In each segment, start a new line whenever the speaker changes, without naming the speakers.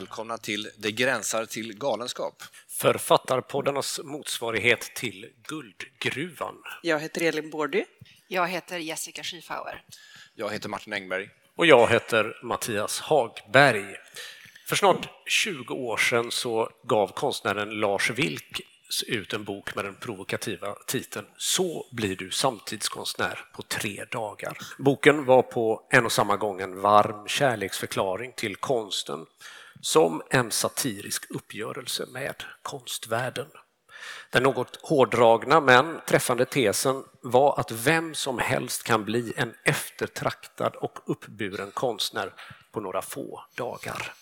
Välkomna till Det gränsar till galenskap.
Författarpoddarnas motsvarighet till Guldgruvan.
Jag heter Elin Bordy.
Jag heter Jessica Schiefauer.
Jag heter Martin Engberg.
Och jag heter Mattias Hagberg. För snart 20 år sedan så gav konstnären Lars Vilk ut en bok med den provokativa titeln Så blir du samtidskonstnär på tre dagar. Boken var på en och samma gång en varm kärleksförklaring till konsten som en satirisk uppgörelse med konstvärlden. Den något hårdragna men träffande tesen var att vem som helst kan bli en eftertraktad och uppburen konstnär på några få dagar.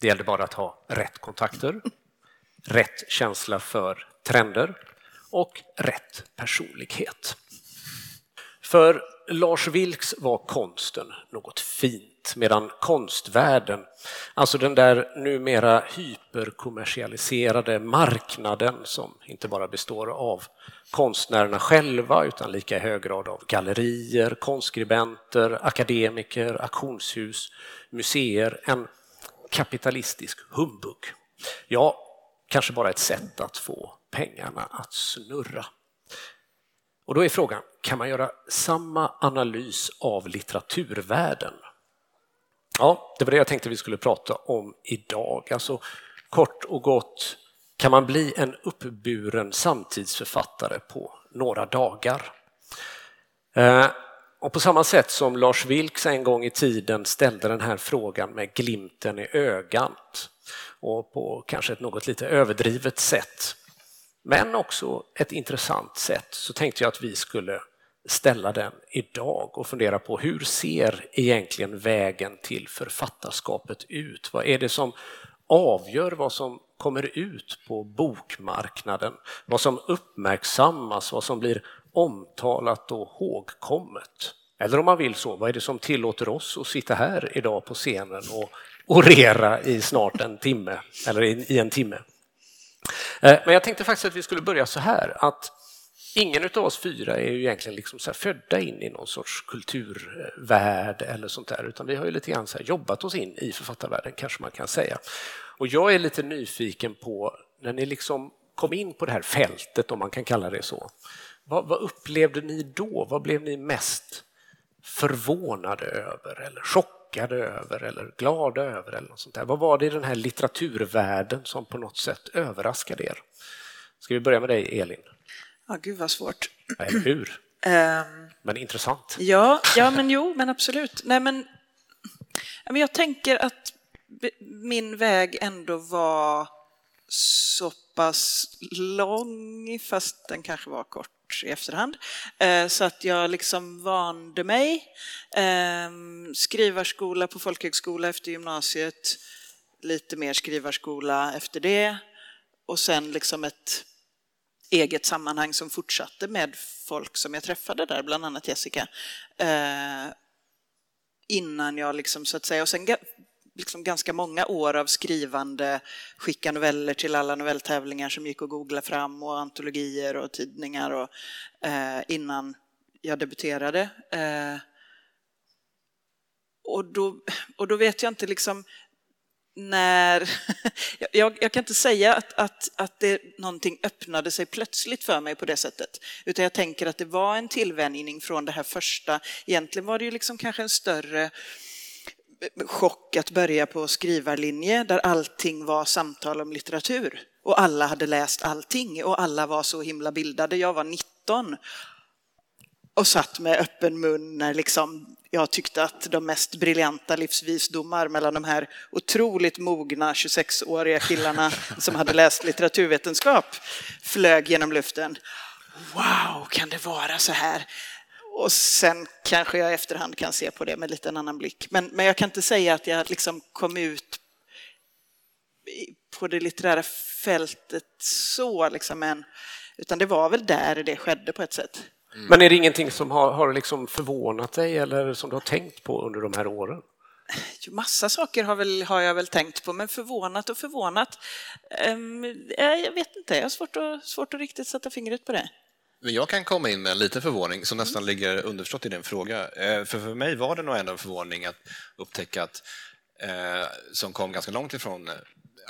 Det gällde bara att ha rätt kontakter, rätt känsla för trender och rätt personlighet. För Lars Vilks var konsten något fint medan konstvärlden, alltså den där numera hyperkommersialiserade marknaden som inte bara består av konstnärerna själva utan lika i hög grad av gallerier, konstskribenter, akademiker, auktionshus, museer, en kapitalistisk humbug. Ja, kanske bara ett sätt att få pengarna att snurra. Och då är frågan, kan man göra samma analys av litteraturvärlden? Ja, det var det jag tänkte vi skulle prata om idag. Alltså kort och gott, kan man bli en uppburen samtidsförfattare på några dagar? Eh, och på samma sätt som Lars Vilks en gång i tiden ställde den här frågan med glimten i ögat och på kanske ett något lite överdrivet sätt men också ett intressant sätt så tänkte jag att vi skulle ställa den idag och fundera på hur ser egentligen vägen till författarskapet ut? Vad är det som avgör vad som kommer ut på bokmarknaden? Vad som uppmärksammas, vad som blir omtalat och hågkommet? Eller om man vill så, vad är det som tillåter oss att sitta här idag på scenen och orera i snart en timme, eller i en timme? Eh, men jag tänkte faktiskt att vi skulle börja så här, att ingen av oss fyra är ju egentligen liksom så födda in i någon sorts kulturvärld eller sånt där, utan vi har ju lite grann så jobbat oss in i författarvärlden, kanske man kan säga. Och jag är lite nyfiken på, när ni liksom kom in på det här fältet, om man kan kalla det så, vad, vad upplevde ni då? Vad blev ni mest förvånade över eller chockade chockade över eller glada över? eller något sånt där. Vad var det i den här litteraturvärlden som på något sätt överraskade er? Ska vi börja med dig, Elin?
Ja, gud vad svårt.
Eller hur? Um, men intressant.
Ja, ja, men jo, men absolut. Nej, men, jag tänker att min väg ändå var så pass lång, fast den kanske var kort i efterhand. Eh, så att jag liksom vande mig. Ehm, skrivarskola på folkhögskola efter gymnasiet, lite mer skrivarskola efter det och sen liksom ett eget sammanhang som fortsatte med folk som jag träffade där, bland annat Jessica. Eh, innan jag liksom så att säga, och sen liksom ganska många år av skrivande, skicka noveller till alla novelltävlingar som gick att googla fram och antologier och tidningar och, eh, innan jag debuterade. Eh, och, då, och då vet jag inte liksom när... jag, jag, kan inte säga att, att, att det, någonting öppnade sig plötsligt för mig på det sättet, utan jag tänker att det var en tillvänjning från det här första. Egentligen var det ju liksom kanske en större eh, chock att börja på skrivarlinje där allting var samtal om litteratur och alla hade läst allting och alla var så himla bildade. Jag var 19 och satt med öppen mun när liksom jag tyckte att de mest briljanta livsvisdomar mellan de här otroligt mogna 26-åriga killarna som hade läst litteraturvetenskap flög genom luften. Wow, kan det vara så här? Och sen kanske jag i efterhand kan se på det med lite en annan blick. Men, men jag kan inte säga att jag liksom kom ut på det litterära fältet så, liksom, men, utan det var väl där det skedde på ett sätt.
Mm. Men är det ingenting som har, har liksom förvånat dig eller som du har tänkt på under de här åren?
Massa saker har, väl, har jag väl tänkt på, men förvånat och förvånat. Um, jag vet inte, jag har svårt att, svårt att riktigt sätta fingret på det.
Men jag kan komma in med lite förvåning som nästan ligger underförstått i din fråga. Eh, för för mig var det nog ändå en förvåning att upptäcka att eh, som kom ganska långt ifrån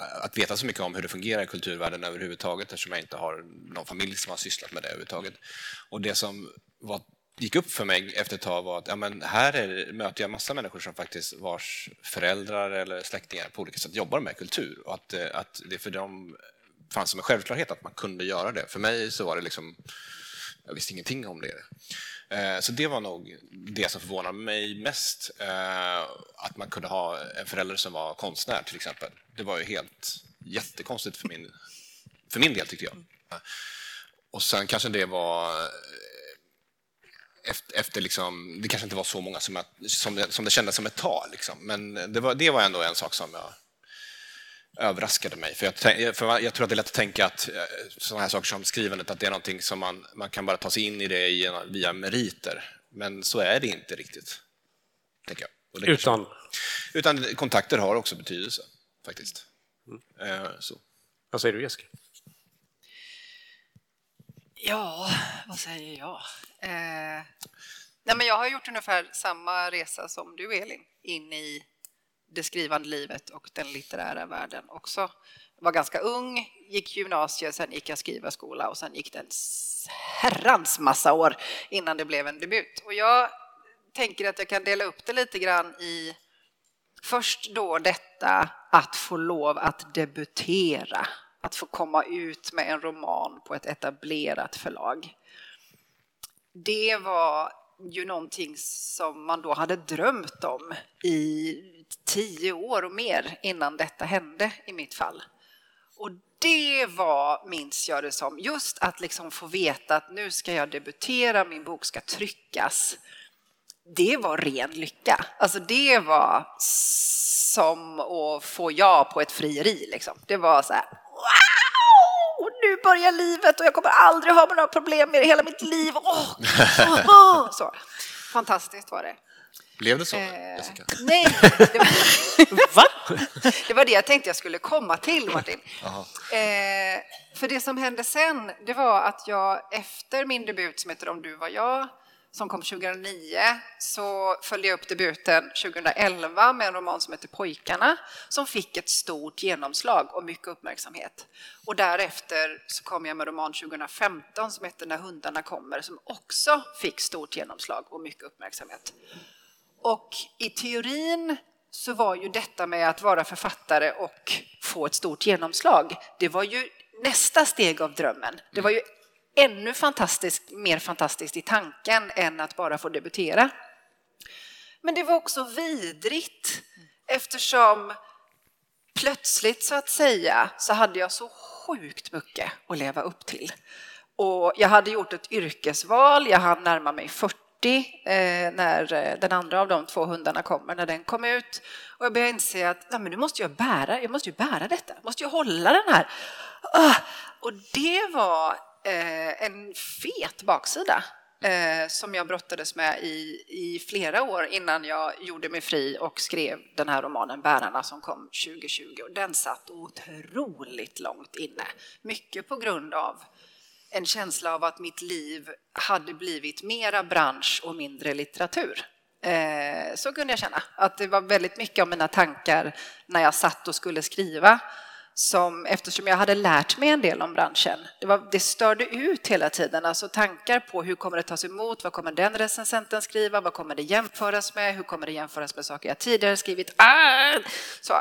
att veta så mycket om hur det fungerar i kulturvärlden överhuvudtaget eftersom jag inte har någon familj som har sysslat med det överhuvudtaget. Och det som var, gick upp för mig efter ett tag var att ja, men här är, möter jag massa människor som faktiskt vars föräldrar eller släktingar på olika sätt jobbar med kultur och att, eh, att det för dem fanns som en självklarhet att man kunde göra det. För mig så var det liksom, jag visste ingenting om det. Eh, så det var nog det som förvånade mig mest. Eh, att man kunde ha en förälder som var konstnär till exempel. Det var ju helt jättekonstigt för min, för min del tyckte jag. Eh, och sen kanske det var eh, efter, efter liksom, det kanske inte var så många som, jag, som, det, som det kändes som ett tal, liksom. men det var, det var ändå en sak som jag överraskade mig. För jag, för jag tror att det är lätt att tänka att eh, sådana här saker som skrivandet, att det är någonting som man, man kan bara ta sig in i det via meriter. Men så är det inte riktigt. Tänker jag.
utan?
Kanske, utan kontakter har också betydelse, faktiskt. Mm. Så.
Vad säger du, Jessica?
Ja, vad säger jag? Eh, nej men jag har gjort ungefär samma resa som du, Elin, in i det skrivande livet och den litterära världen också. Jag var ganska ung, gick gymnasiet, sen gick jag skrivarskola och sen gick det en herrans massa år innan det blev en debut. Och jag tänker att jag kan dela upp det lite grann i först då detta att få lov att debutera, att få komma ut med en roman på ett etablerat förlag. Det var ju någonting som man då hade drömt om i tio år och mer innan detta hände i mitt fall. Och det var, minns jag det som, just att liksom få veta att nu ska jag debutera, min bok ska tryckas. Det var ren lycka. Alltså det var som att få ja på ett frieri. Liksom. Det var så här, wow! Nu börjar livet och jag kommer aldrig ha några problem med det hela mitt liv. Oh, oh, oh. Så. Fantastiskt var det.
Blev det så, eh, Jessica?
Nej, det var, Va? det var det jag tänkte jag skulle komma till, Martin. Eh, för det som hände sen, det var att jag efter min debut som heter Om du var jag, som kom 2009, så följde jag upp debuten 2011 med en roman som heter Pojkarna, som fick ett stort genomslag och mycket uppmärksamhet. Och därefter så kom jag med roman 2015 som heter När hundarna kommer, som också fick stort genomslag och mycket uppmärksamhet. Och i teorin så var ju detta med att vara författare och få ett stort genomslag, det var ju nästa steg av drömmen. Det var ju ännu fantastiskt, mer fantastiskt i tanken än att bara få debutera. Men det var också vidrigt eftersom plötsligt så att säga så hade jag så sjukt mycket att leva upp till. Och jag hade gjort ett yrkesval, jag hann närma mig 40 eh, när eh, den andra av de två hundarna kommer, när den kom ut. Och jag började inse att nej, men nu måste jag bära, jag måste ju bära detta, jag måste ju hålla den här. Ah! Och det var eh, en fet baksida eh, som jag brottades med i, i flera år innan jag gjorde mig fri och skrev den här romanen Bärarna som kom 2020. Och den satt otroligt långt inne, mycket på grund av en känsla av att mitt liv hade blivit mera bransch och mindre litteratur. Eh, så kunde jag känna, att det var väldigt mycket av mina tankar när jag satt och skulle skriva som, eftersom jag hade lärt mig en del om branschen, det, var, det störde ut hela tiden. Alltså tankar på hur kommer det tas emot, vad kommer den recensenten skriva, vad kommer det jämföras med, hur kommer det jämföras med saker jag tidigare skrivit. Ah! Så.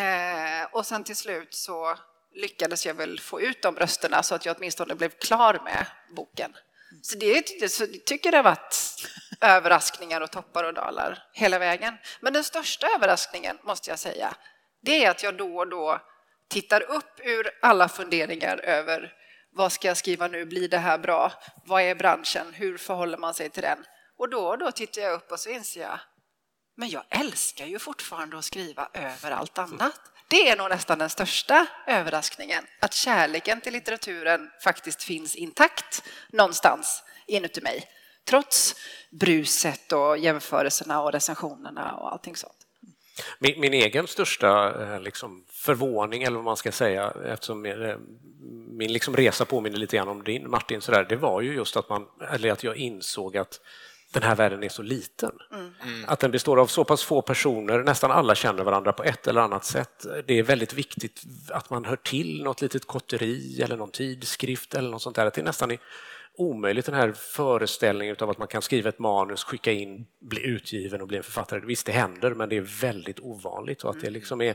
Eh, och sen till slut så lyckades jag väl få ut de rösterna så att jag åtminstone blev klar med boken. Så det, typ- så jag tycker jag har varit överraskningar och toppar och dalar hela vägen. Men den största överraskningen, måste jag säga, det är att jag då och då tittar upp ur alla funderingar över vad ska jag skriva nu, blir det här bra, vad är branschen, hur förhåller man sig till den? Och då och då tittar jag upp och så inser jag, men jag älskar ju fortfarande att skriva över allt annat. Det är nog nästan den största överraskningen, att kärleken till litteraturen faktiskt finns intakt någonstans inuti mig, trots bruset och jämförelserna och recensionerna och allting sånt.
Min, min egen största eh, liksom, förvåning, eller vad man ska säga, eftersom min, min liksom resa påminner lite grann om din, Martin, så där, det var ju just att, man, eller att jag insåg att den här världen är så liten. Mm. Att den består av så pass få personer, nästan alla känner varandra på ett eller annat sätt. Det är väldigt viktigt att man hör till något litet kotteri eller någon tidskrift eller något sånt där. Att det är nästan omöjligt den här föreställningen av att man kan skriva ett manus, skicka in, bli utgiven och bli en författare. Visst, det händer, men det är väldigt ovanligt och att det mm. liksom är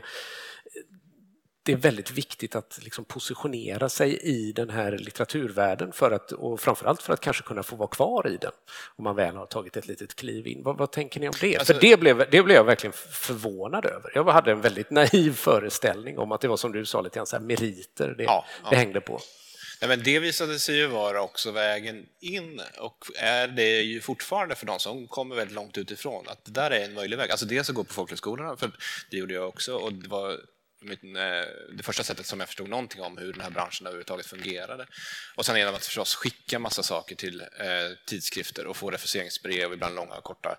det är väldigt viktigt att liksom positionera sig i den här litteraturvärlden för att, och framförallt för att kanske kunna få vara kvar i den om man väl har tagit ett litet kliv in. Vad, vad tänker ni om det? Alltså, för det blev, det blev jag verkligen förvånad över. Jag hade en väldigt naiv föreställning om att det var som du sa, lite grann så meriter det, ja, ja. det hängde på.
Nej, men det visade sig ju vara också vägen in och är det ju fortfarande för de som kommer väldigt långt utifrån att det där är en möjlig väg. Alltså dels att gå på folkhögskolorna, för det gjorde jag också och det var Eh, det första sättet som jag förstod någonting om hur den här branschen överhuvudtaget fungerade. Och sen genom att förstås skicka massa saker till eh, tidskrifter och få refuseringsbrev, ibland långa och korta.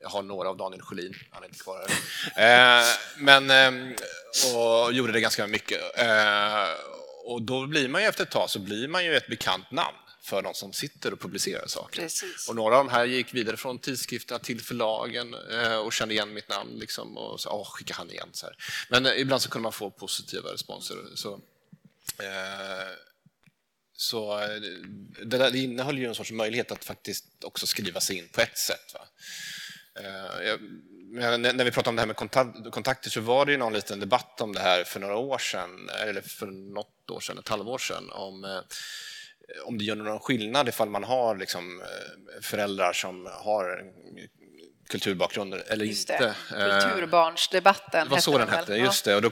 Jag har några av Daniel Sjölin, han är inte kvar här. Eh, men, eh, och gjorde det ganska mycket. Eh, och då blir man ju efter ett tag så blir man ju ett bekant namn för de som sitter och publicerar saker. Precis. Och några av de här gick vidare från tidskrifterna till förlagen eh, och kände igen mitt namn liksom, och sa åh, skicka han igen. Så här. Men eh, ibland så kunde man få positiva responser. Så, eh, så eh, det, där, det innehöll ju en sorts möjlighet att faktiskt också skriva sig in på ett sätt. Va? Jag, när vi pratade om det här med kontakter så var det ju någon liten debatt om det här för några år sedan, eller för något år sedan, ett halvår sedan, om om det gör någon skillnad ifall man har liksom, eh, föräldrar som har kulturbakgrund eller
just
inte.
Det. Kulturbarnsdebatten.
Det var så den hette, just det. Och då,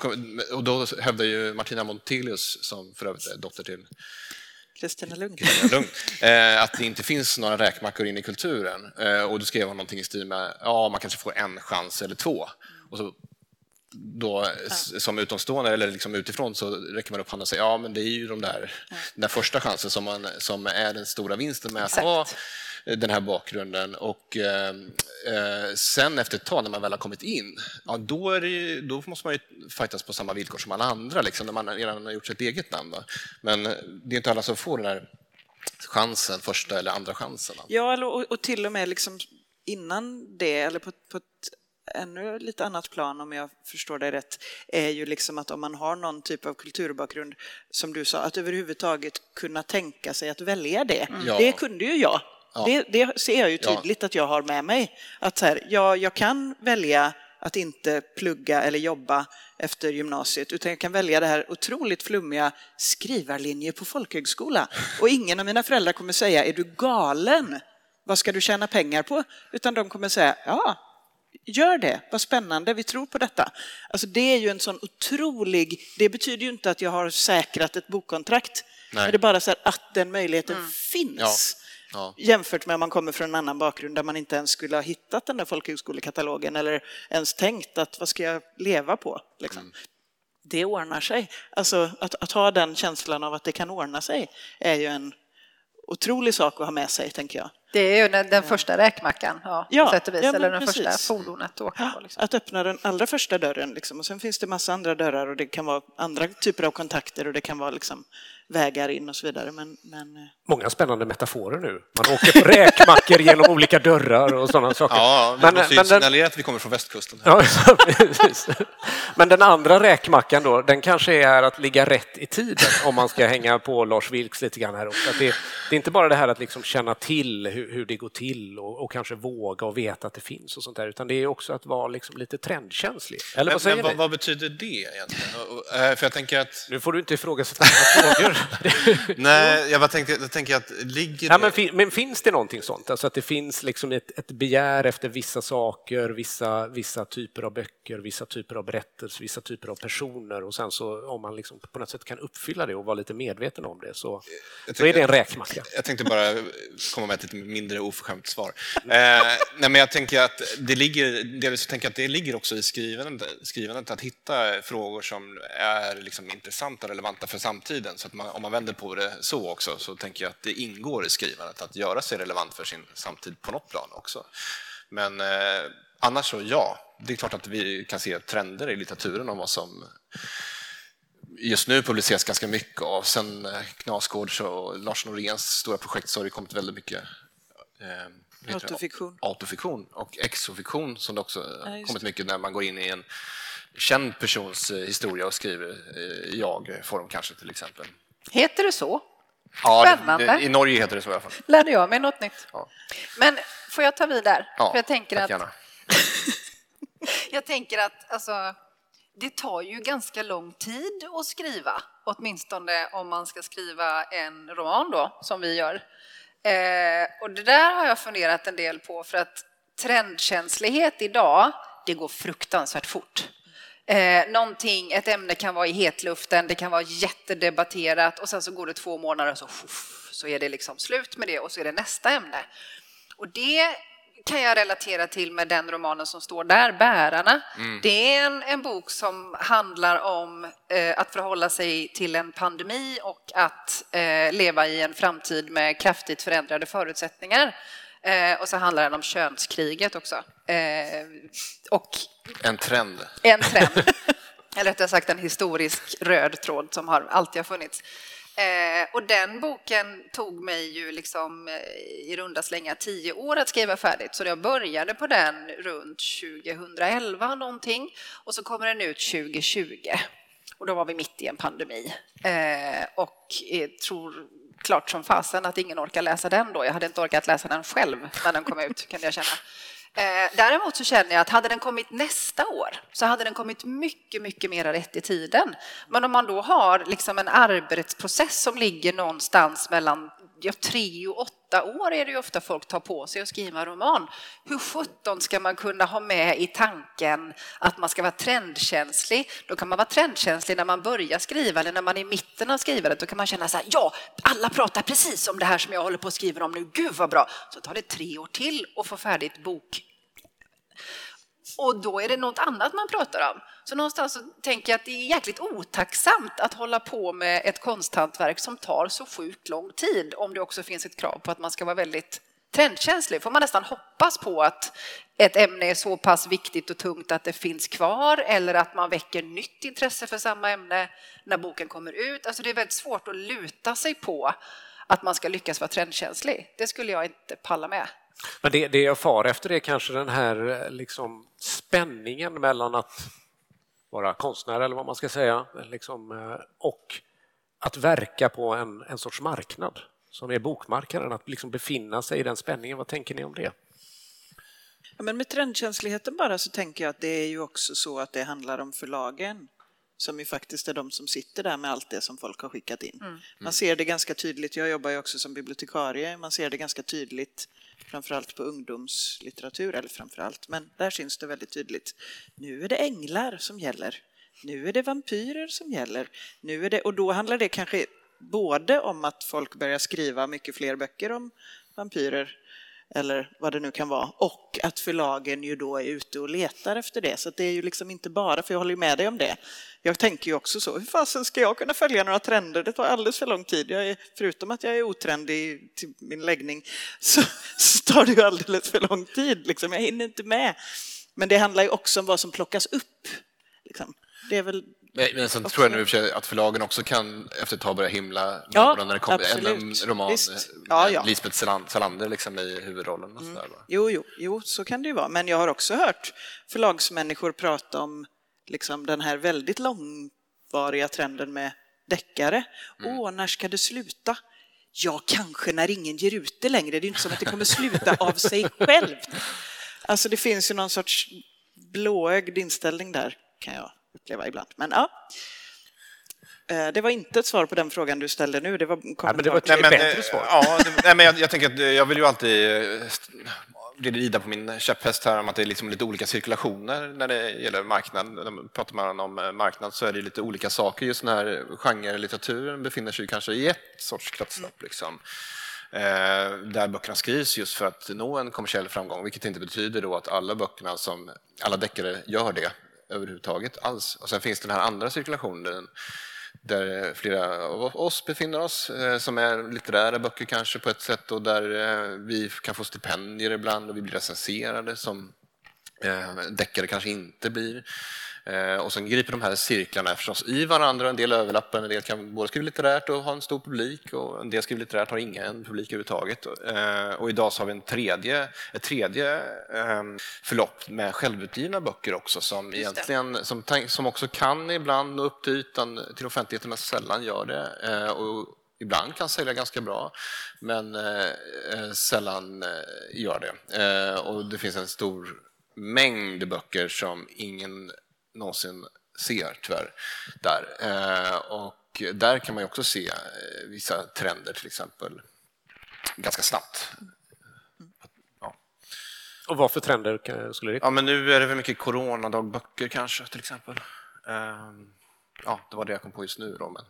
och då hävdade ju Martina Montelius, som för övrigt är dotter till
Kristina Lund.
Lund eh, att det inte finns några räkmackor in i kulturen. Eh, och då skrev hon någonting i stil med ja, man kanske får en chans eller två. Och så då, ja. som utomstående eller liksom utifrån så räcker man upp handen och säger ja men det är ju de där, ja. den där första chansen som, man, som är den stora vinsten med att Exakt. ha den här bakgrunden och eh, eh, sen efter ett tag när man väl har kommit in, ja, då, det, då måste man ju fightas på samma villkor som alla andra, liksom, när man redan har gjort sitt eget namn. Va? Men det är inte alla som får den här chansen, första eller andra chansen.
Ja, och, och till och med liksom innan det, eller på, på ett ännu lite annat plan om jag förstår dig rätt, är ju liksom att om man har någon typ av kulturbakgrund, som du sa, att överhuvudtaget kunna tänka sig att välja det. Mm. Ja. Det kunde ju jag. Ja. Det, det, ser jag ju tydligt ja. att jag har med mig. Att så här, ja, jag kan välja att inte plugga eller jobba efter gymnasiet, utan jag kan välja det här otroligt flummiga skrivarlinje på folkhögskola. Och ingen av mina föräldrar kommer säga, är du galen? Vad ska du tjäna pengar på? Utan de kommer säga, ja, gör det, vad spännande, vi tror på detta. Alltså det är ju en sån otrolig, det betyder ju inte att jag har säkrat ett bokkontrakt, Nej. men det är bara så att den möjligheten mm. finns. Ja. Ja. Jämfört med om man kommer från en annan bakgrund där man inte ens skulle ha hittat den där folkhögskolekatalogen eller ens tänkt att vad ska jag leva på? Liksom. Mm. Det ordnar sig. Alltså att, att ha den känslan av att det kan ordna sig är ju en otrolig sak att ha med sig, tänker jag.
Det är ju den, den första räkmackan, ja, ja, sätt och vis, ja, eller den precis. första fordonet att åka
på. Liksom. Att öppna den allra första dörren, liksom. och sen finns det massa andra dörrar och det kan vara andra typer av kontakter och det kan vara liksom vägar in och så vidare. Men, men... Eh.
Många spännande metaforer nu. Man åker på räkmackor genom olika dörrar och sådana saker.
Ja, vi men, måste ju signalera att vi kommer från västkusten.
Ja, men den andra räkmackan då, den kanske är att ligga rätt i tiden om man ska hänga på Lars Vilks lite grann här också. Att det, det är inte bara det här att liksom känna till hur, hur det går till och, och, kanske våga och veta att det finns och sånt där, utan det är också att vara liksom lite trendkänslig. Eller
men,
vad säger
men, vad, vad, betyder det egentligen? Eh, för jag tänker att...
Nu får du inte ifrågasätta mina frågor.
Nej, jag bara tänkte, jag tänker att ligger
ja, men, fin, men, finns det någonting sånt? Alltså att det finns liksom ett, ett begär efter vissa saker, vissa, vissa typer av böcker, vissa typer av berättelser, vissa typer av personer och sen så om man liksom på något sätt kan uppfylla det och vara lite medveten om det så, tänkte, så är det en räkmacka.
Jag tänkte bara komma med ett lite mindre oförskämt svar. eh, nej, men jag tänker att det ligger, delvis tänker att det ligger också i skrivandet, skrivandet att hitta frågor som är liksom intressanta och relevanta för samtiden. Så att man, om man vänder på det så också så tänker jag att det ingår i skrivandet att göra sig relevant för sin samtid på något plan också. Men eh, annars så ja, det är klart att vi kan se trender i litteraturen om vad som just nu publiceras ganska mycket av. Sen eh, Knausgårds och Lars Noréns stora projekt så har det kommit väldigt mycket eh,
Autofiktion.
autofiktion och exofiktion som det också
Ja, just
kommit mycket när man går in i en känd persons eh, historia och skriver eh, jag-form kanske till exempel.
Heter det så?
Ja, det-
Spännande.
det, I Norge heter det så i alla fall.
Lärde jag mig något nytt.
Ja.
Men får jag ta vid där?
Ja,
För jag tänker
tack
att
gärna.
Jag tänker att alltså, det tar ju ganska lång tid att skriva, åtminstone om man ska skriva en roman då, som vi gör. Eh, och det där har jag funderat en del på, för att trendkänslighet idag, det går fruktansvärt fort. Eh, någonting, ett ämne kan vara i hetluften, det kan vara jättedebatterat och sen så går det två månader och så, så är det liksom slut med det och så är det nästa ämne. Och det kan jag relatera till med den romanen som står där, Bärarna. Det är en, en bok som handlar om eh, att förhålla sig till en pandemi och att eh, leva i en framtid med kraftigt förändrade förutsättningar. Eh, och så handlar den om könskriget också. Eh, och
En trend.
en trend, eller rättare sagt en historisk röd tråd som har alltid har funnits. Eh, och den boken tog mig ju liksom eh, i runda slängar tio år att skriva färdigt, så jag började på den runt 2011 någonting och så kommer den ut 2020. Och då var vi mitt i en pandemi. Eh, och jag tror klart som fasen att ingen orkar läsa den då. Jag hade inte orkat läsa den själv när den kom ut, kan jag känna. Eh, däremot så känner jag att hade den kommit nästa år så hade den kommit mycket, mycket mer rätt i tiden. Men om man då har liksom en arbetsprocess som ligger någonstans mellan ja, tre och åtta år är det ju ofta folk tar på sig att skriva en roman. Hur sjutton ska man kunna ha med i tanken att man ska vara trendkänslig? Då kan man vara trendkänslig när man börjar skriva eller när man är i mitten av skrivandet. Då kan man känna så här, ja, alla pratar precis om det här som jag håller på att skriva om nu. Gud vad bra! Så tar det tre år till att få färdigt bok och då är det något annat man pratar om. Så någonstans så tänker jag att det är jäkligt otacksamt att hålla på med ett konsthantverk som tar så sjukt lång tid om det också finns ett krav på att man ska vara väldigt trendkänslig. Får man nästan hoppas på att ett ämne är så pass viktigt och tungt att det finns kvar eller att man väcker nytt intresse för samma ämne när boken kommer ut. Alltså det är väldigt svårt att luta sig på att man ska lyckas vara trendkänslig. Det skulle jag inte palla med.
Men det, det jag far efter är kanske den här eh, liksom, spänningen mellan att vara konstnär, eller vad man ska säga, liksom, eh, och att verka på en, en sorts marknad som är bokmarknaden, att liksom befinna sig i den spänningen. Vad tänker ni om det?
Ja, men med trendkänsligheten bara så tänker jag att det är ju också så att det handlar om förlagen som ju faktiskt är de som sitter där med allt det som folk har skickat in. Man ser det ganska tydligt, jag jobbar ju också som bibliotekarie, man ser det ganska tydligt framförallt på ungdomslitteratur, eller framförallt, men där syns det väldigt tydligt. Nu är det änglar som gäller. Nu är det vampyrer som gäller. Nu är det, och då handlar det kanske både om att folk börjar skriva mycket fler böcker om vampyrer eller vad det nu kan vara, och att förlagen ju då är ute och letar efter det. Så det är ju liksom inte bara, för jag håller ju med dig om det. Jag tänker ju också så, hur fasen ska jag kunna följa några trender? Det tar alldeles för lång tid. Jag är, förutom att jag är otrendig till min läggning så, så tar det ju alldeles för lång tid. Liksom. Jag hinner inte med. Men det handlar ju också om vad som plockas upp. Liksom. Det är väl
men sen tror jag nu för att förlagen också kan efter ett tag börja himla
Ja,
när det kommer en, roman
Visst.
med
Ja, ja.
Lisbeth Salan- Salander liksom i huvudrollen. Och sådär, va?
Jo, jo, jo, så kan det ju vara. Men jag har också hört förlagsmänniskor prata om liksom, den här väldigt långvariga trenden med deckare. Åh, när ska det sluta? Ja, kanske när ingen ger ut det längre. Det är inte som att det kommer sluta av sig självt. Alltså, det finns ju någon sorts blåögd inställning där, kan jag uppleva ibland. Men ja. Eh, Det var inte ett svar på den frågan du ställde nu. Det var en
Ja, men det var
kommentar
ett bättre
eh,
svar.
Ja, det, nej, men jag, jag tänker att eh, jag vill ju alltid rida på min käpphäst här om att det är liksom lite olika cirkulationer när det gäller marknad. När pratar man om marknad så är det lite olika saker. Just den här genrelitteraturen befinner sig kanske i ett sorts kretslopp. Liksom. Där böckerna skrivs just för att nå en kommersiell framgång, vilket inte betyder då att alla böckerna som alla deckare gör det överhuvudtaget alls. Och sen finns den här andra cirkulationen där flera av oss befinner oss, eh, som är litterära böcker kanske på ett sätt och där eh, vi kan få stipendier ibland och vi blir recenserade som eh, deckare kanske inte blir. Eh, och sen griper de här cirklarna förstås i varandra, en del överlappar, en del kan både skriva litterärt och ha en stor publik och en del skriver litterärt har ingen publik överhuvudtaget. Eh, och idag så har vi en tredje, ett tredje eh, förlopp med självutgivna böcker också som, egentligen, som, som också kan ibland nå upp till ytan till offentligheten men sällan gör det. Och ibland kan sälja ganska bra, men eh, sällan eh, gör det. Eh, och det finns en stor mängd böcker som ingen någonsin ser, tyvärr. Där. Eh, och där kan man också se eh, vissa trender, till exempel, ganska snabbt.
Ja. Och vad för trender skulle det
Ja, men Nu är det väl mycket coronadagböcker kanske, till exempel. Eh, ja, det var det jag kom på just nu. Då, men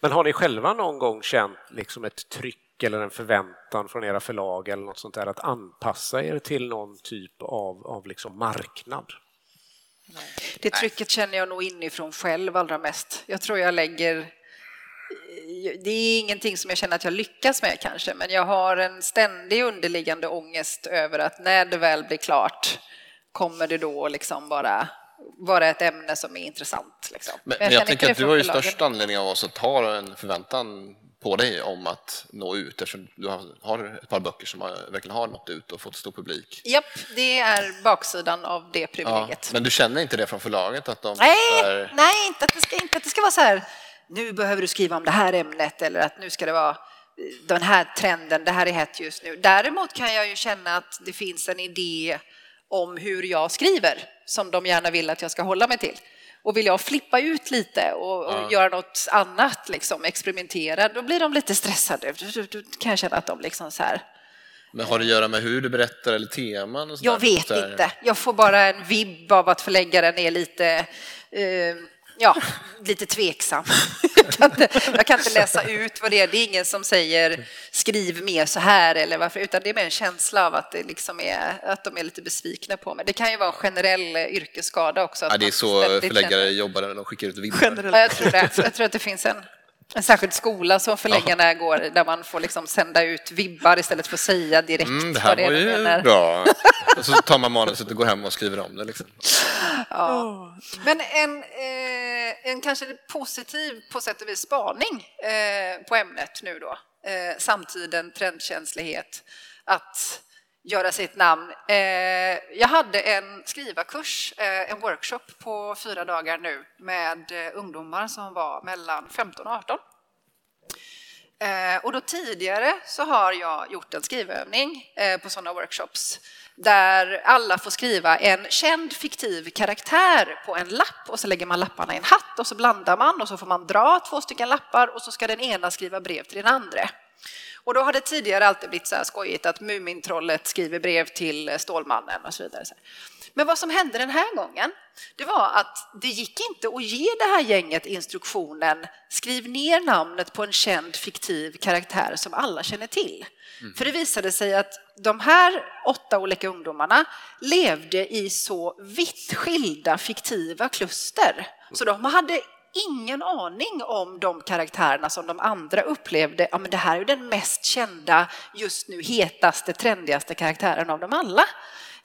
men har ni själva någon gång känt liksom ett tryck eller en förväntan från era förlag eller något sånt där att anpassa er till någon typ av, av liksom marknad?
Det trycket känner jag nog inifrån själv allra mest. Jag tror jag lägger det är ingenting som jag känner att jag lyckas med kanske, men jag har en ständig underliggande ångest över att när det väl blir klart kommer det då liksom bara vara ett ämne som är intressant. Liksom.
Men, men jag, jag tänker att du har ju största anledning av oss att ha en förväntan på dig om att nå ut eftersom du har ett par böcker som verkligen har nått ut och fått stor publik.
Japp, det är baksidan av det privilegiet. Ja,
men du känner inte det från förlaget? Att de
nej, är... nej inte, att det ska, inte att det ska vara så här, nu behöver du skriva om det här ämnet eller att nu ska det vara den här trenden, det här är hett just nu. Däremot kan jag ju känna att det finns en idé om hur jag skriver som de gärna vill att jag ska hålla mig till. Och vill jag flippa ut lite och, och ja. göra något annat, liksom, experimentera, då blir de lite stressade. Då, kan jag känna att de liksom så här...
Men har det att göra med hur du berättar eller teman? Och
jag vet inte. Jag får bara en vibb av att förläggaren är lite eh, ja, lite tveksam. Jag kan, inte, jag kan, inte, läsa ut vad det är. Det är ingen som säger skriv mer så här eller varför, utan det är mer en känsla av att, det liksom är, att de är lite besvikna på mig. Det kan ju vara en generell yrkesskada också.
Ja, det är så förläggare känner... jobbar när de skickar ut vibbar.
Ja, jag tror det. Jag tror att det finns en en särskild skola som förläggarna ja. går där man får liksom sända ut vibbar istället för att säga direkt mm,
det här vad det är var ju menar. bra. och så tar man manuset och går hem och skriver om det. Liksom.
Ja. Men en, eh, Eh, en kanske positiv på sätt och vis spaning eh, på ämnet nu då, eh, samtiden, trendkänslighet, att göra sitt namn. Jag hade en skrivarkurs, en workshop på fyra dagar nu med ungdomar som var mellan 15 och 18. Och då tidigare så har jag gjort en skrivövning på sådana workshops där alla får skriva en känd fiktiv karaktär på en lapp och så lägger man lapparna i en hatt och så blandar man och så får man dra två stycken lappar och så ska den ena skriva brev till den andra. Och då har det tidigare alltid blivit så här skojigt att Mumintrollet skriver brev till Stålmannen och så vidare. Men vad som hände den här gången, det var att det gick inte att ge det här gänget instruktionen skriv ner namnet på en känd fiktiv karaktär som alla känner till. Mm. För det visade sig att de här åtta olika ungdomarna levde i så vitt skilda fiktiva kluster. Så de hade ingen aning om de karaktärerna som de andra upplevde, ja men det här är den mest kända, just nu hetaste, trendigaste karaktären av dem alla.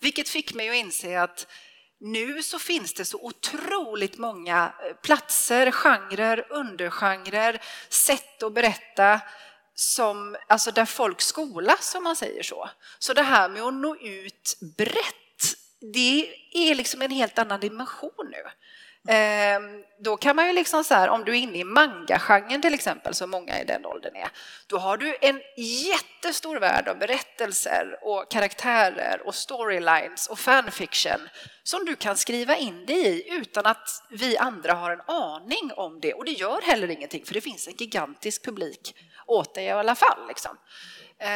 Vilket fick mig att inse att nu så finns det så otroligt många eh, platser, genrer, undergenrer, sätt att berätta som, alltså där folk skolas, om man säger så. Så det här med att nå ut brett, det är liksom en helt annan dimension nu. Ehm, då kan man ju liksom så här, om du är inne i manga-genren till exempel, som många i den åldern är, då har du en jättestor värld av berättelser och karaktärer och storylines och fanfiction som du kan skriva in dig i utan att vi andra har en aning om det. Och det gör heller ingenting, för det finns en gigantisk publik åt dig i alla fall. Liksom. Eh,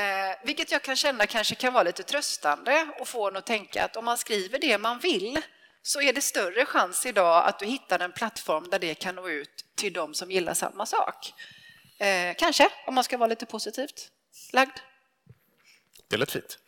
vilket jag kan känna kanske kan vara lite tröstande och få en att tänka att om man skriver det man vill så är det större chans idag att du hittar en plattform där det kan nå ut till de som gillar samma sak. Eh, kanske, om man ska vara lite positivt lagd.
Det lät fint.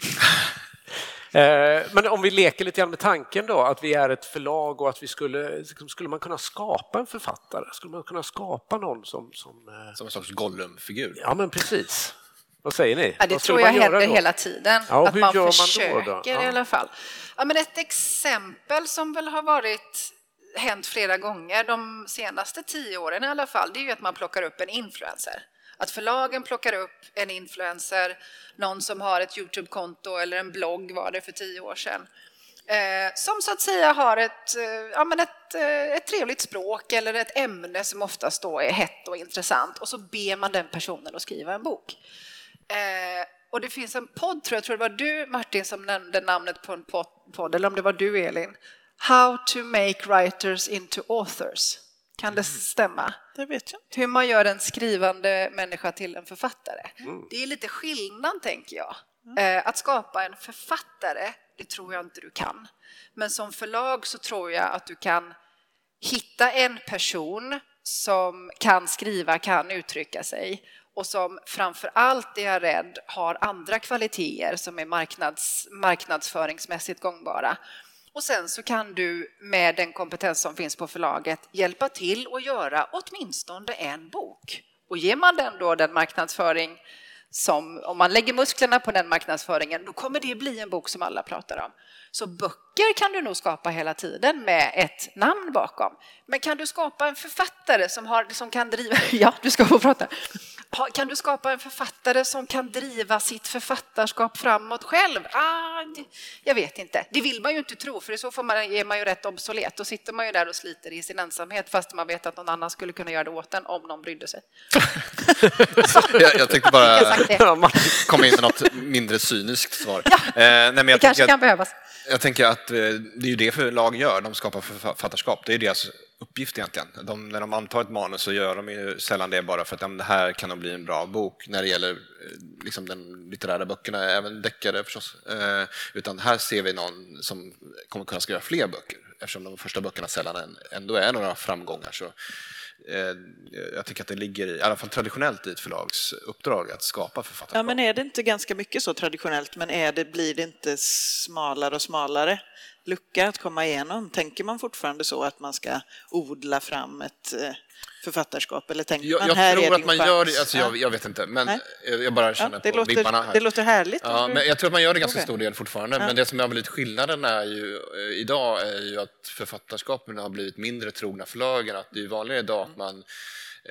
Eh, men om vi leker lite grann med tanken då att vi är ett förlag och att vi skulle, skulle man kunna skapa en författare? Skulle man kunna skapa någon som... Som,
eh, som en sorts Gollum-figur?
Ja, men precis. Vad säger ni?
Ja, det
Vad
tror jag händer hela tiden.
Ja,
att man
gör man då
försöker
då?
i
Ja.
alla fall. Ja, men ett exempel som väl har varit hänt flera gånger de senaste tio åren i alla fall, det är ju att man plockar upp en influencer. Att förlagen plockar upp en influencer, någon som har ett Youtube-konto eller en blogg var det för tio år sedan. Eh, som så att säga har ett, eh, ja, men ett, eh, ett trevligt språk eller ett ämne som oftast då är hett och intressant och så ber man den personen att skriva en bok. Eh, och det finns en podd, tror jag, tror det var du Martin som nämnde namnet på en pod- podd, eller om det var du Elin. How to make writers into authors. Kan det stämma?
Det vet jag.
Hur man gör en skrivande människa till en författare. Det är lite skillnad, tänker jag. Eh, Att skapa en författare, det tror jag inte du kan. Men som förlag så tror jag att du kan hitta en person som kan skriva, kan uttrycka sig och som framför allt, är jag rädd, har andra kvaliteter som är marknads, marknadsföringsmässigt gångbara. Och sen så kan du med den kompetens som finns på förlaget hjälpa till att göra åtminstone en bok. Och ger man den då den marknadsföring som, om man lägger musklerna på den marknadsföringen, då kommer det bli en bok som alla pratar om. Så böcker kan du nog skapa hela tiden med ett namn bakom. Men kan du skapa en författare som, har, som kan driva... Ja, du ska få prata. Kan du skapa en författare som kan driva sitt författarskap framåt själv? Ah, jag vet inte. Det vill man ju inte tro, för i så fall man, är man ju rätt obsolet. Då sitter man ju där och sliter i sin ensamhet fast man vet att någon annan skulle kunna göra det åt en om någon brydde sig.
Jag, jag tänkte bara.
Ja,
komma in med något mindre cyniskt svar. Eh, nej, men
Det kanske kan
att,
behövas.
jag tänker att eh, det är ju det förlag gör, de skapar författarskap. Det är deras uppgift egentligen. De, när de antar ett manus så gör de ju sällan det bara för att ja, det här kan nog bli en bra bok när det gäller eh, liksom de litterära böckerna, även deckare förstås. Eh, utan här ser vi någon som kommer kunna skriva fler böcker eftersom de första böckerna sällan ändå är några framgångar. Så, eh, jag tycker att det ligger, i, i alla fall traditionellt, i ett förlags uppdrag att skapa författarskap.
Ja, men är det inte ganska mycket så traditionellt, men är det, blir det inte smalare och smalare lucka att komma igenom? Tänker man fortfarande så att man ska odla fram ett eh, författarskap? Eller tänker
Jag,
man
jag
här är
tror att
din
man
chans?
gör det, alltså jag,
Ja.
jag vet inte, men
Nej.
jag bara känner
Ja, det,
på vibbarna
låter,
här.
det låter härligt.
Ja, men jag tror att man gör det ganska
Okej.
stor del fortfarande.
Ja.
Men det som har blivit skillnaden är ju, eh, idag är ju att författarskapen har blivit mindre trogna förlagen. Att det är vanligare idag att man eh,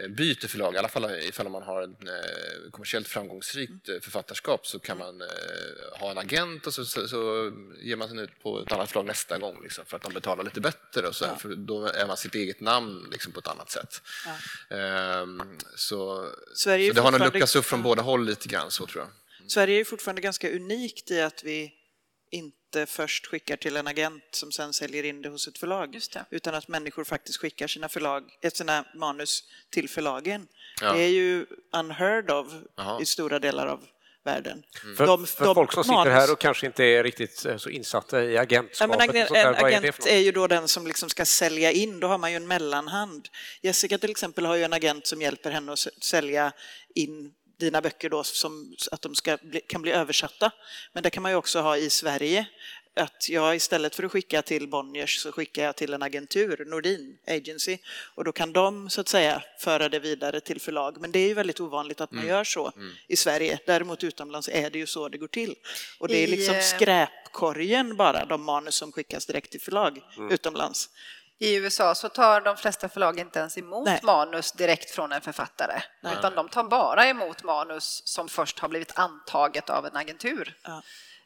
byter förlag, i alla fall ifall man har ett eh, kommersiellt framgångsrikt eh, författarskap så kan man eh, ha en agent och så, så, så ger man sig ut på ett annat förlag nästa gång liksom, för att de betalar lite bättre och så, här, för då är man sitt eget namn liksom, på ett annat sätt. Ehm, så så det har nog luckats upp från båda håll lite grann så tror jag.
Sverige är fortfarande ganska unikt i att vi inte först skickar till en agent som sen säljer in det hos ett förlag.
Just det.
Utan att människor faktiskt skickar sina, förlag, eh, sina manus till förlagen.
Ja.
Det är ju unheard of
Jaha.
i stora delar av världen.
För,
De-
för
de
folk som sitter här och kanske inte är riktigt eh, så insatta i
Ja,
agentskapet.
men
sånt där,
en
är det
agent
något?
är ju då den som liksom ska sälja in, då har man ju en mellanhand. Jessica till exempel har ju en agent som hjälper henne att sälja in dina böcker då, som, att de ska bli, kan bli översatta. Men det kan man ju också ha i Sverige. Att jag istället för att skicka till Bonniers så skickar jag till en agentur, Nordin Agency, och då kan de så att säga föra det vidare till förlag. Men det är ju väldigt ovanligt att man
Mm.
gör så i Sverige. Däremot utomlands är det ju så det går till. Och det är liksom
eh,
skräpkorgen bara, de manus som skickas direkt till förlag
Mm.
utomlands.
I USA så tar de flesta förlag inte ens emot
Nej.
manus direkt från en författare. Utan de tar bara emot manus som först har blivit antaget av en agentur.
Ja.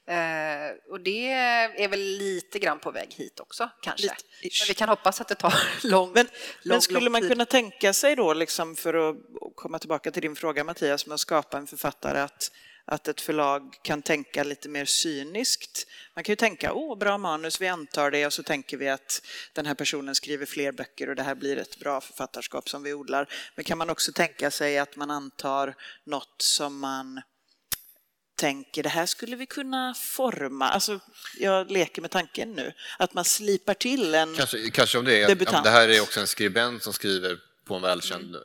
Eh, och det är väl lite grann på väg hit också, kanske.
Lite.
Men vi kan hoppas att det tar lång,
Men,
lång,
men skulle
lång
man kunna tänka sig då, liksom för att komma tillbaka till din fråga Mattias, med att skapa en författare, att, att ett förlag kan tänka lite mer cyniskt? Man kan ju tänka, åh, bra manus, vi antar det och så tänker vi att den här personen skriver fler böcker och det här blir ett bra författarskap som vi odlar. Men kan man också tänka sig att man antar något som man tänker det här skulle vi kunna forma, alltså jag leker med tanken nu, att man slipar till en
Kanske, kanske om det är,
Debutant.
det här är också en skribent som skriver på en välkänd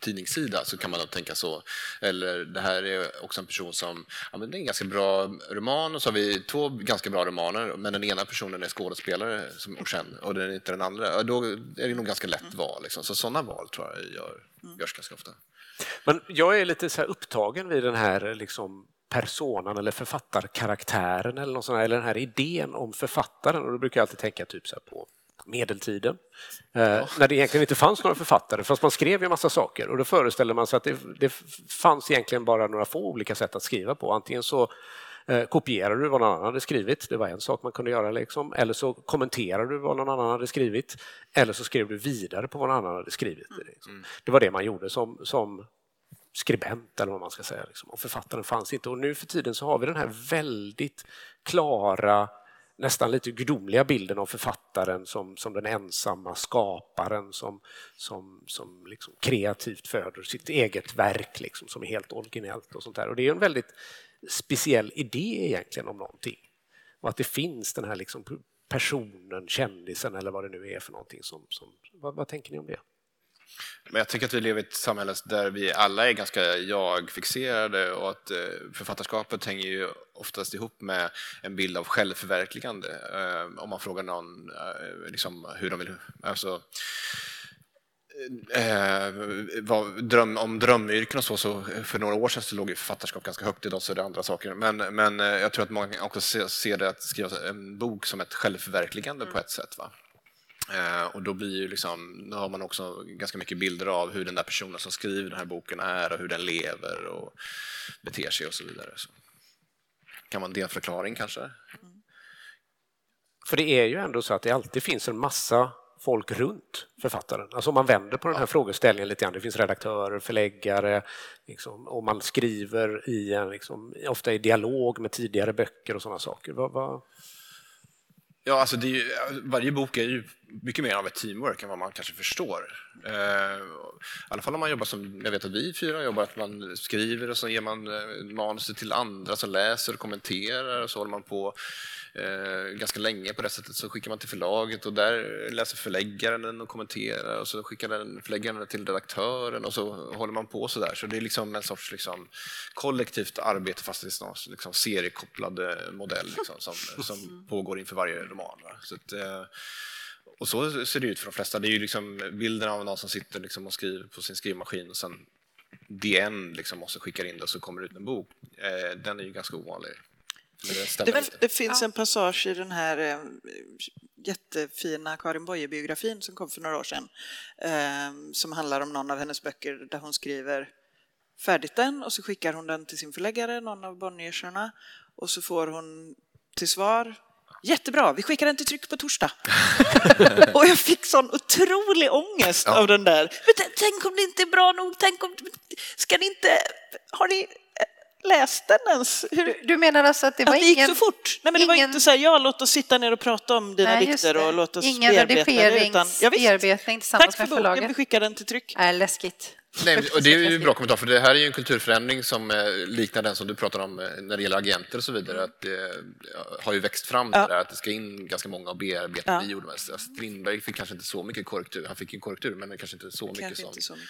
tidningssida så kan man då tänka så. Eller det här är också en person som, ja men det är en ganska bra roman och så har vi två ganska bra romaner men den ena personen är skådespelare som okänd och den är inte den andra. Då är det nog ganska lätt val. Liksom. Så sådana val tror jag gör, görs ganska ofta.
Men jag är lite så upptagen vid den här liksom personan eller författarkaraktären eller, något sånt, eller den här idén om författaren. Och då brukar jag alltid tänka typ så på medeltiden, eh, när det egentligen inte fanns några författare, fast man skrev ju massa saker. Och då föreställde man sig att det, det fanns egentligen bara några få olika sätt att skriva på. Antingen så eh, kopierade du vad någon annan hade skrivit, det var en sak man kunde göra, liksom. eller så kommenterade du vad någon annan hade skrivit, eller så skrev du vidare på vad någon annan hade skrivit. Liksom. Det var det man gjorde som, som skribent eller vad man ska säga. Liksom. Och författaren fanns inte. Och nu för tiden så har vi den här väldigt klara, nästan lite gudomliga bilden av författaren som, som den ensamma skaparen som, som, som liksom kreativt föder sitt eget verk liksom, som är helt originellt och sånt där. Och det är en väldigt speciell idé egentligen om någonting. Och att det finns den här liksom personen, kändisen eller vad det nu är för någonting. Som, som vad, vad tänker ni om det?
Men jag tänker att vi lever i ett samhälle där vi alla är ganska jag-fixerade och att eh, författarskapet hänger ju oftast ihop med en bild av självförverkligande. Eh, om man frågar någon eh, liksom hur de vill... Alltså, Eh, vad, dröm, om drömyrken och så, så för några år sedan så låg ju författarskap ganska högt, idag så är det andra saker. Men, men jag tror att många också ser, ser det att skriva en bok som ett självförverkligande mm. på ett sätt. Va? Eh, och då blir ju liksom, då har man också ganska mycket bilder av hur den där personen som skriver den här boken är och hur den lever och beter sig och så vidare. Så. Kan man delförklaring kanske? Mm.
För det är ju ändå så att det alltid finns en massa folk runt författaren. Alltså om man vänder på den här ja. frågeställningen lite grann, det finns redaktörer, förläggare, liksom, och man skriver i en, liksom, ofta i dialog med tidigare böcker och sådana saker. Vad, vad,
Ja, alltså ju, varje bok är ju mycket mer av ett teamwork än vad man kanske förstår. Eh, I alla fall om man jobbar som jag vet att vi fyra jobbar, att man skriver och så ger man eh, manuset till andra som läser och kommenterar och så håller man på eh, ganska länge på det sättet. Så skickar man till förlaget och där läser förläggaren den och kommenterar och så skickar den förläggaren den till redaktören och så håller man på så där. Så det är liksom en sorts liksom, kollektivt arbete fast det är en liksom, seriekopplad modell liksom, som, som pågår inför varje roman. Va? Så att, eh, och så ser det ut för de flesta. Det är ju liksom bilden av någon som sitter liksom och skriver på sin skrivmaskin och sen DN liksom måste skicka in det och så kommer det ut en bok. Eh, den är ju ganska ovanlig.
Det, det, det, finns en passage i den här eh, jättefina Karin Boye-biografin som kom för några år sedan eh, som handlar om någon av hennes böcker där hon skriver färdigt den och så skickar hon den till sin förläggare, någon av Bonnierserna och så får hon till svar Jättebra, vi skickar den till tryck på torsdag. och jag fick sån otrolig ångest ja. av den där. Men tänk om det inte är bra nog, tänk om... Ska ni inte... Har ni läst den ens?
Hur... Du, du, menar alltså att det var
att
det gick
ingen... så fort? Nej, men ingen... det var inte så här, ja, låt oss sitta ner och prata om dina Nej, dikter och låt oss
ingen bearbeta det. Utan, ja, bearbetning tillsammans
med
förlaget. Tack för
boken, vi skickar den till tryck.
Nej, läskigt.
Nej, och det är ju en bra kommentar, för det här är ju en kulturförändring som eh, liknar den som du pratar om eh, när det gäller agenter och så vidare. Att det har ju växt fram ja. där, att det ska in ganska många och bearbeta. Ja. Gjorde Astrid Lindberg fick kanske inte så mycket korrektur, han fick en korrektur men kanske inte så mycket som... Så mycket.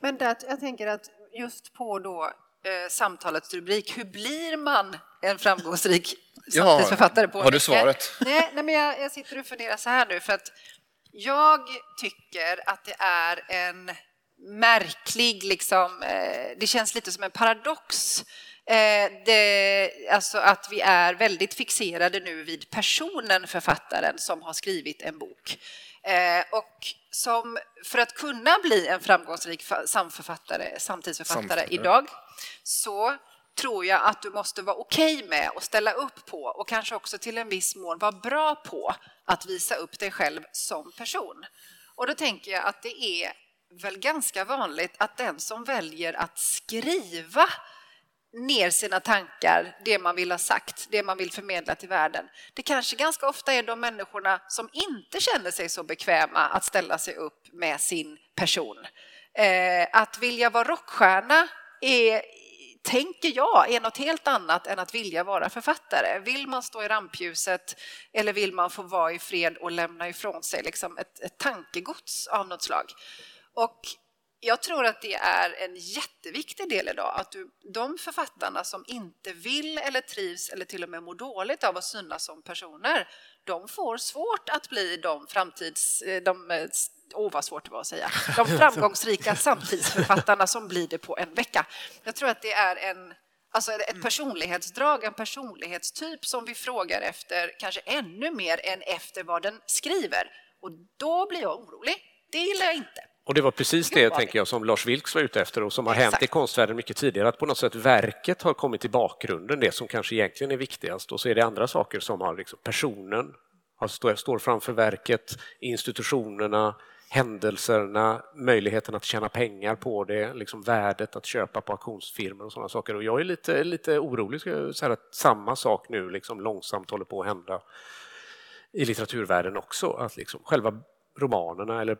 Men det, jag tänker att just på då eh, samtalets rubrik, hur blir man en framgångsrik samtidsförfattare? På
har du svaret?
Nej, nej men jag, jag sitter och funderar så här nu för att jag tycker att det är en märklig, liksom, eh, det känns lite som en paradox. Eh, det, alltså att vi är väldigt fixerade nu vid personen författaren som har skrivit en bok. Eh, och som för att kunna bli en framgångsrik samförfattare, samtidsförfattare idag så tror jag att du måste vara okej okay med och ställa upp på och kanske också till en viss mån vara bra på att visa upp dig själv som person. Och då tänker jag att det är väl ganska vanligt att den som väljer att skriva ner sina tankar, det man vill ha sagt, det man vill förmedla till världen. Det kanske ganska ofta är de människorna som inte känner sig så bekväma att ställa sig upp med sin person. Eh, att vilja vara rockstjärna är, tänker jag, är något helt annat än att vilja vara författare. Vill man stå i rampljuset eller vill man få vara i fred och lämna ifrån sig liksom ett, ett tankegods av något slag? Och jag tror att det är en jätteviktig del idag, att du, de författarna som inte vill eller trivs eller till och med mår dåligt av att synas som personer, de får svårt att bli de framtids... Eh, de, eh, åh, oh, vad svårt det var att säga. De framgångsrika samtidsförfattarna som blir det på en vecka. Jag tror att det är en, alltså ett personlighetsdrag, en personlighetstyp som vi frågar efter kanske ännu mer än efter vad den skriver. Och då blir jag orolig. Det gillar jag inte.
Och det var precis det, tänker jag, som Lars Vilks var ute efter och som har Exakt. hänt i konstvärlden mycket tidigare, att på något sätt verket har kommit i bakgrunden, det som kanske egentligen är viktigast, och så är det andra saker som har liksom personen står, står framför verket, institutionerna, händelserna, möjligheten att tjäna pengar på det, liksom värdet att köpa på auktionsfirmor och sådana saker. Och jag är lite, lite orolig, så att samma sak nu liksom långsamt håller på att hända i litteraturvärlden också, att liksom själva romanerna eller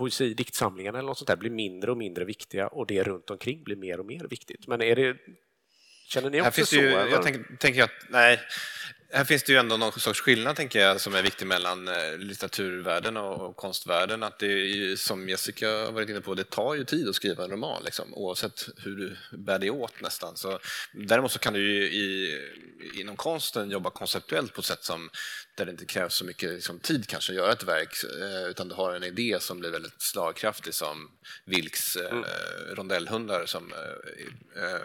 poesi, diktsamlingarna eller något sånt där blir mindre och mindre viktiga och det runt omkring blir mer och mer viktigt. Men är det, känner ni också så? Ju,
jag tänker, tänker att, nej, här finns det ju ändå någon sorts skillnad tänker jag, som är viktig mellan eh, litteraturvärlden och konstvärlden. Att det är, som Jessica har varit inne på, det tar ju tid att skriva en roman, liksom, oavsett hur du bär dig åt nästan. Så, däremot så kan du ju i, inom konsten jobba konceptuellt på ett sätt som, där det inte krävs så mycket liksom, tid kanske att göra ett verk, eh, utan du har en idé som blir väldigt slagkraftig som Vilks eh, mm. rondellhundar som eh, eh,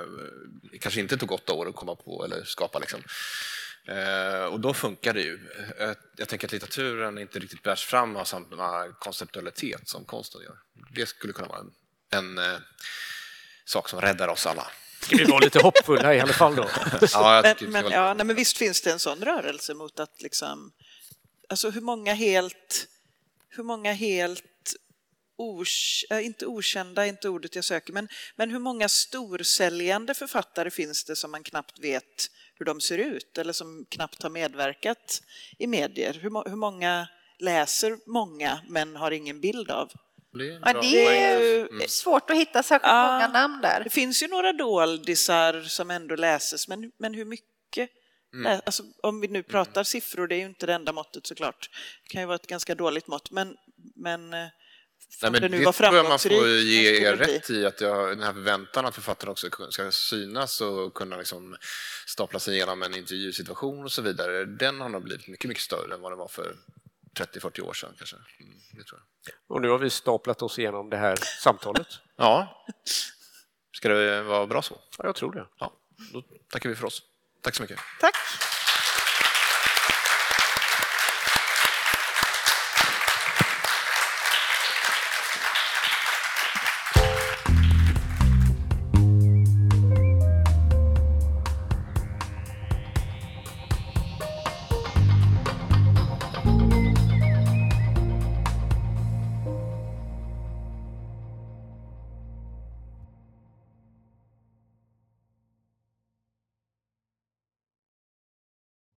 kanske inte tog åtta år att komma på eller skapa. Liksom. Eh, och då funkar det ju. Eh, jag tänker att litteraturen inte riktigt bärs fram av samma konceptualitet som konsten gör. Det skulle kunna vara en, en eh, sak som räddar oss alla.
Ska vi vara lite hoppfulla i alla fall då?
ja, men, men, ja, nej, men visst finns det en sån rörelse mot att liksom... Alltså hur många helt... Hur många helt Os, inte okända, inte ordet jag söker, men, men hur många storsäljande författare finns det som man knappt vet hur de ser ut eller som knappt har medverkat i medier. Hur, hur många läser många men har ingen bild av?
Det ja, det är ju mm. svårt att hitta särskilt ja, många namn där.
Det finns ju några doldisar som ändå läses, men, men hur mycket? Mm. Alltså, om vi nu pratar mm. siffror, det är ju inte det enda måttet såklart. Det kan ju vara ett ganska dåligt mått, men, men eh,
Nej, men det, det tror jag man får ge er rätt i, att jag, den här förväntan att författaren också ska synas och kunna liksom stapla sig igenom en intervjusituation och så vidare, den har nog blivit mycket, mycket större än vad den var för 30-40 år sedan kanske. Mm, det tror
jag. Och nu har vi staplat oss igenom det här samtalet.
ja. Ska det vara bra så?
Ja, jag tror det.
Ja, då tackar vi för oss. Tack så mycket.
Tack.